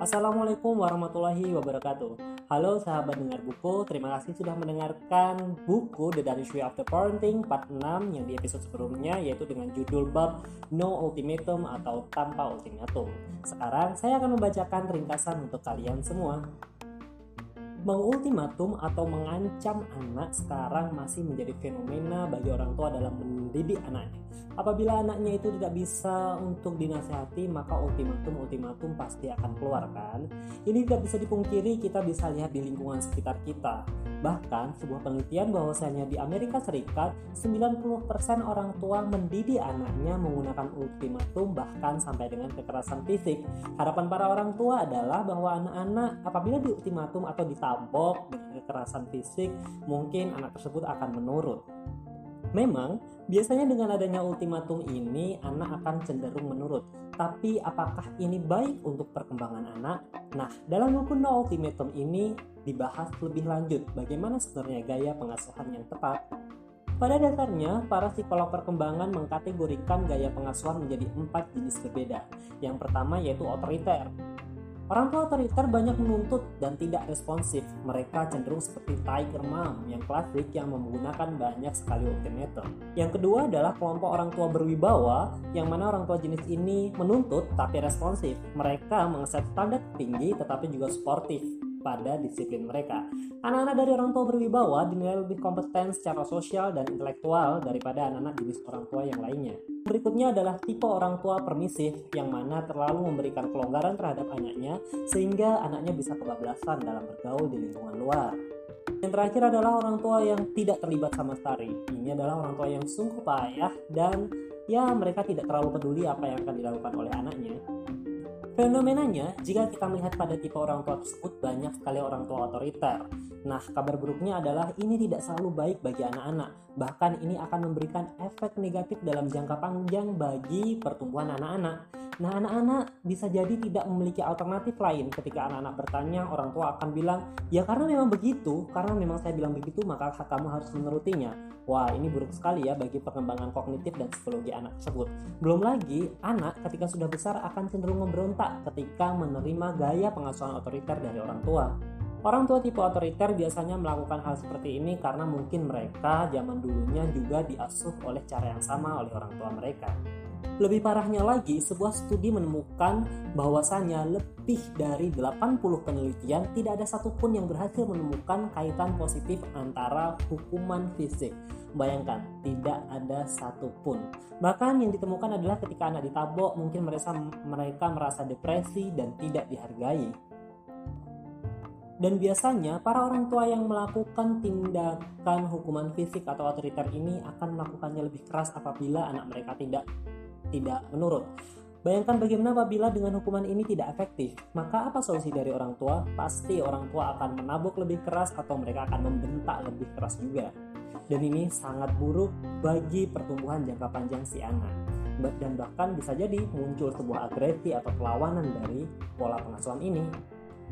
Assalamualaikum warahmatullahi wabarakatuh. Halo sahabat dengar buku, terima kasih sudah mendengarkan buku The Danish Way of the Parenting part 6 yang di episode sebelumnya yaitu dengan judul bab No Ultimatum atau Tanpa Ultimatum. Sekarang saya akan membacakan ringkasan untuk kalian semua. Mengultimatum atau mengancam anak sekarang masih menjadi fenomena bagi orang tua dalam mendidik anaknya. Apabila anaknya itu tidak bisa untuk dinasehati, maka ultimatum-ultimatum pasti akan keluar kan? Ini tidak bisa dipungkiri, kita bisa lihat di lingkungan sekitar kita. Bahkan sebuah penelitian bahwasanya di Amerika Serikat 90% orang tua mendidik anaknya menggunakan ultimatum bahkan sampai dengan kekerasan fisik. Harapan para orang tua adalah bahwa anak-anak apabila di ultimatum atau dengan kekerasan fisik, mungkin anak tersebut akan menurut. Memang, biasanya dengan adanya ultimatum ini, anak akan cenderung menurut. Tapi apakah ini baik untuk perkembangan anak? Nah, dalam buku No Ultimatum ini dibahas lebih lanjut bagaimana sebenarnya gaya pengasuhan yang tepat. Pada dasarnya, para psikolog perkembangan mengkategorikan gaya pengasuhan menjadi empat jenis berbeda. Yang pertama yaitu otoriter, Orang tua otoriter banyak menuntut dan tidak responsif. Mereka cenderung seperti tiger mom yang klasik yang menggunakan banyak sekali ultimatum. Yang kedua adalah kelompok orang tua berwibawa yang mana orang tua jenis ini menuntut tapi responsif. Mereka mengeset standar tinggi tetapi juga sportif pada disiplin mereka. Anak-anak dari orang tua berwibawa dinilai lebih kompeten secara sosial dan intelektual daripada anak-anak jenis orang tua yang lainnya. Berikutnya adalah tipe orang tua permisif yang mana terlalu memberikan kelonggaran terhadap anaknya sehingga anaknya bisa kebablasan dalam bergaul di lingkungan luar. Yang terakhir adalah orang tua yang tidak terlibat sama sekali. Ini adalah orang tua yang sungguh payah dan ya mereka tidak terlalu peduli apa yang akan dilakukan oleh anaknya. Fenomenanya, jika kita melihat pada tipe orang tua tersebut banyak sekali orang tua otoriter. Nah, kabar buruknya adalah ini tidak selalu baik bagi anak-anak. Bahkan ini akan memberikan efek negatif dalam jangka panjang bagi pertumbuhan anak-anak. Nah, anak-anak bisa jadi tidak memiliki alternatif lain ketika anak-anak bertanya, orang tua akan bilang, "Ya karena memang begitu, karena memang saya bilang begitu, maka kamu harus menurutinya." Wah, ini buruk sekali ya bagi perkembangan kognitif dan psikologi anak tersebut. Belum lagi, anak ketika sudah besar akan cenderung memberontak ketika menerima gaya pengasuhan otoriter dari orang tua. Orang tua tipe otoriter biasanya melakukan hal seperti ini karena mungkin mereka zaman dulunya juga diasuh oleh cara yang sama oleh orang tua mereka. Lebih parahnya lagi, sebuah studi menemukan bahwasannya lebih dari 80 penelitian tidak ada satupun yang berhasil menemukan kaitan positif antara hukuman fisik. Bayangkan, tidak ada satupun. Bahkan yang ditemukan adalah ketika anak ditabok, mungkin mereka, mereka merasa depresi dan tidak dihargai. Dan biasanya para orang tua yang melakukan tindakan hukuman fisik atau otoriter ini akan melakukannya lebih keras apabila anak mereka tidak tidak menurut. Bayangkan bagaimana apabila dengan hukuman ini tidak efektif, maka apa solusi dari orang tua? Pasti orang tua akan menabuk lebih keras atau mereka akan membentak lebih keras juga. Dan ini sangat buruk bagi pertumbuhan jangka panjang si anak. Dan bahkan bisa jadi muncul sebuah agresi atau perlawanan dari pola pengasuhan ini.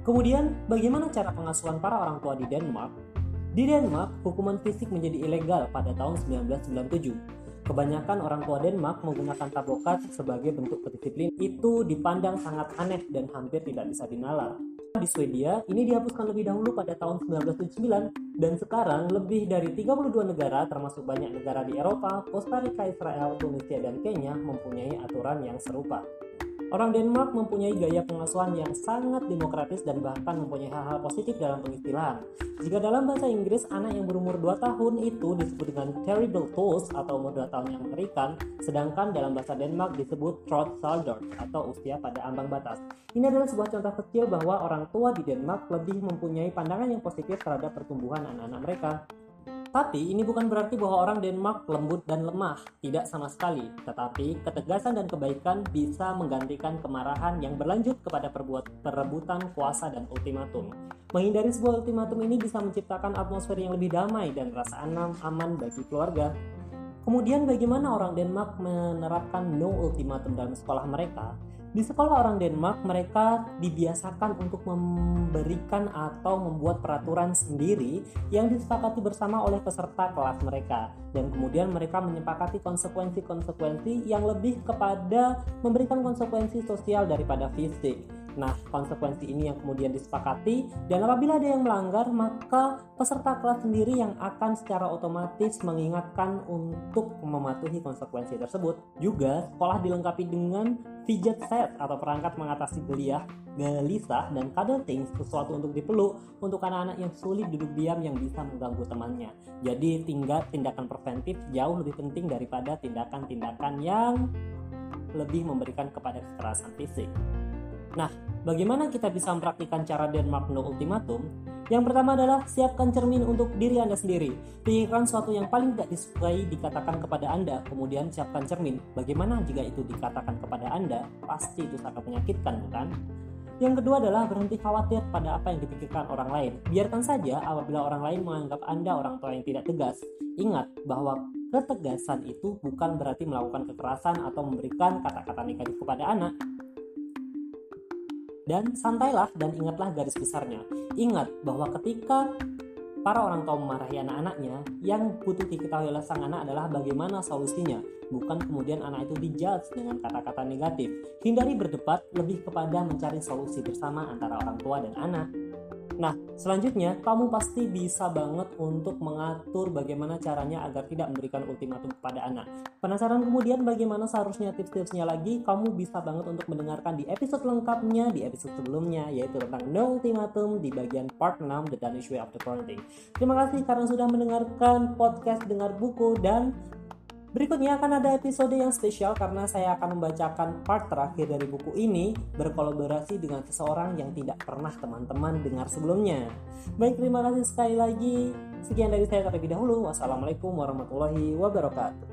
Kemudian, bagaimana cara pengasuhan para orang tua di Denmark? Di Denmark, hukuman fisik menjadi ilegal pada tahun 1997 Kebanyakan orang tua Denmark menggunakan tabokat sebagai bentuk kedisiplin itu dipandang sangat aneh dan hampir tidak bisa dinalar. Di Swedia, ini dihapuskan lebih dahulu pada tahun 1979 dan sekarang lebih dari 32 negara termasuk banyak negara di Eropa, Costa Rica, Israel, Tunisia, dan Kenya mempunyai aturan yang serupa. Orang Denmark mempunyai gaya pengasuhan yang sangat demokratis dan bahkan mempunyai hal-hal positif dalam pengistilahan. Jika dalam bahasa Inggris, anak yang berumur 2 tahun itu disebut dengan terrible toes atau umur 2 tahun yang mengerikan, sedangkan dalam bahasa Denmark disebut salder atau usia pada ambang batas. Ini adalah sebuah contoh kecil bahwa orang tua di Denmark lebih mempunyai pandangan yang positif terhadap pertumbuhan anak-anak mereka. Tapi ini bukan berarti bahwa orang Denmark lembut dan lemah, tidak sama sekali. Tetapi ketegasan dan kebaikan bisa menggantikan kemarahan yang berlanjut kepada perbuat perebutan kuasa dan ultimatum. Menghindari sebuah ultimatum ini bisa menciptakan atmosfer yang lebih damai dan rasa aman, aman bagi keluarga. Kemudian bagaimana orang Denmark menerapkan no ultimatum dalam sekolah mereka? Di sekolah orang Denmark, mereka dibiasakan untuk memberikan atau membuat peraturan sendiri yang disepakati bersama oleh peserta kelas mereka. Dan kemudian mereka menyepakati konsekuensi-konsekuensi yang lebih kepada memberikan konsekuensi sosial daripada fisik. Nah, konsekuensi ini yang kemudian disepakati dan apabila ada yang melanggar, maka peserta kelas sendiri yang akan secara otomatis mengingatkan untuk mematuhi konsekuensi tersebut. Juga, sekolah dilengkapi dengan fidget set atau perangkat mengatasi geliah, gelisah, dan cuddle things, sesuatu untuk dipeluk untuk anak-anak yang sulit duduk diam yang bisa mengganggu temannya. Jadi, tinggal tindakan preventif jauh lebih penting daripada tindakan-tindakan yang lebih memberikan kepada kekerasan fisik. Nah, bagaimana kita bisa mempraktikkan cara Denmark No Ultimatum? Yang pertama adalah siapkan cermin untuk diri Anda sendiri. Pikirkan sesuatu yang paling tidak disukai dikatakan kepada Anda, kemudian siapkan cermin. Bagaimana jika itu dikatakan kepada Anda? Pasti itu sangat menyakitkan, bukan? Yang kedua adalah berhenti khawatir pada apa yang dipikirkan orang lain. Biarkan saja apabila orang lain menganggap Anda orang tua yang tidak tegas. Ingat bahwa ketegasan itu bukan berarti melakukan kekerasan atau memberikan kata-kata negatif kepada anak, dan santailah dan ingatlah garis besarnya. Ingat bahwa ketika para orang tua memarahi anak-anaknya, yang butuh diketahui oleh sang anak adalah bagaimana solusinya, bukan kemudian anak itu dijudge dengan kata-kata negatif. Hindari berdebat, lebih kepada mencari solusi bersama antara orang tua dan anak. Nah, selanjutnya kamu pasti bisa banget untuk mengatur bagaimana caranya agar tidak memberikan ultimatum kepada anak. Penasaran kemudian bagaimana seharusnya tips-tipsnya lagi? Kamu bisa banget untuk mendengarkan di episode lengkapnya di episode sebelumnya yaitu tentang no ultimatum di bagian part 6 The Danish Way of the Parenting. Terima kasih karena sudah mendengarkan podcast dengar buku dan Berikutnya akan ada episode yang spesial karena saya akan membacakan part terakhir dari buku ini berkolaborasi dengan seseorang yang tidak pernah teman-teman dengar sebelumnya. Baik, terima kasih sekali lagi. Sekian dari saya terlebih dahulu. Wassalamualaikum warahmatullahi wabarakatuh.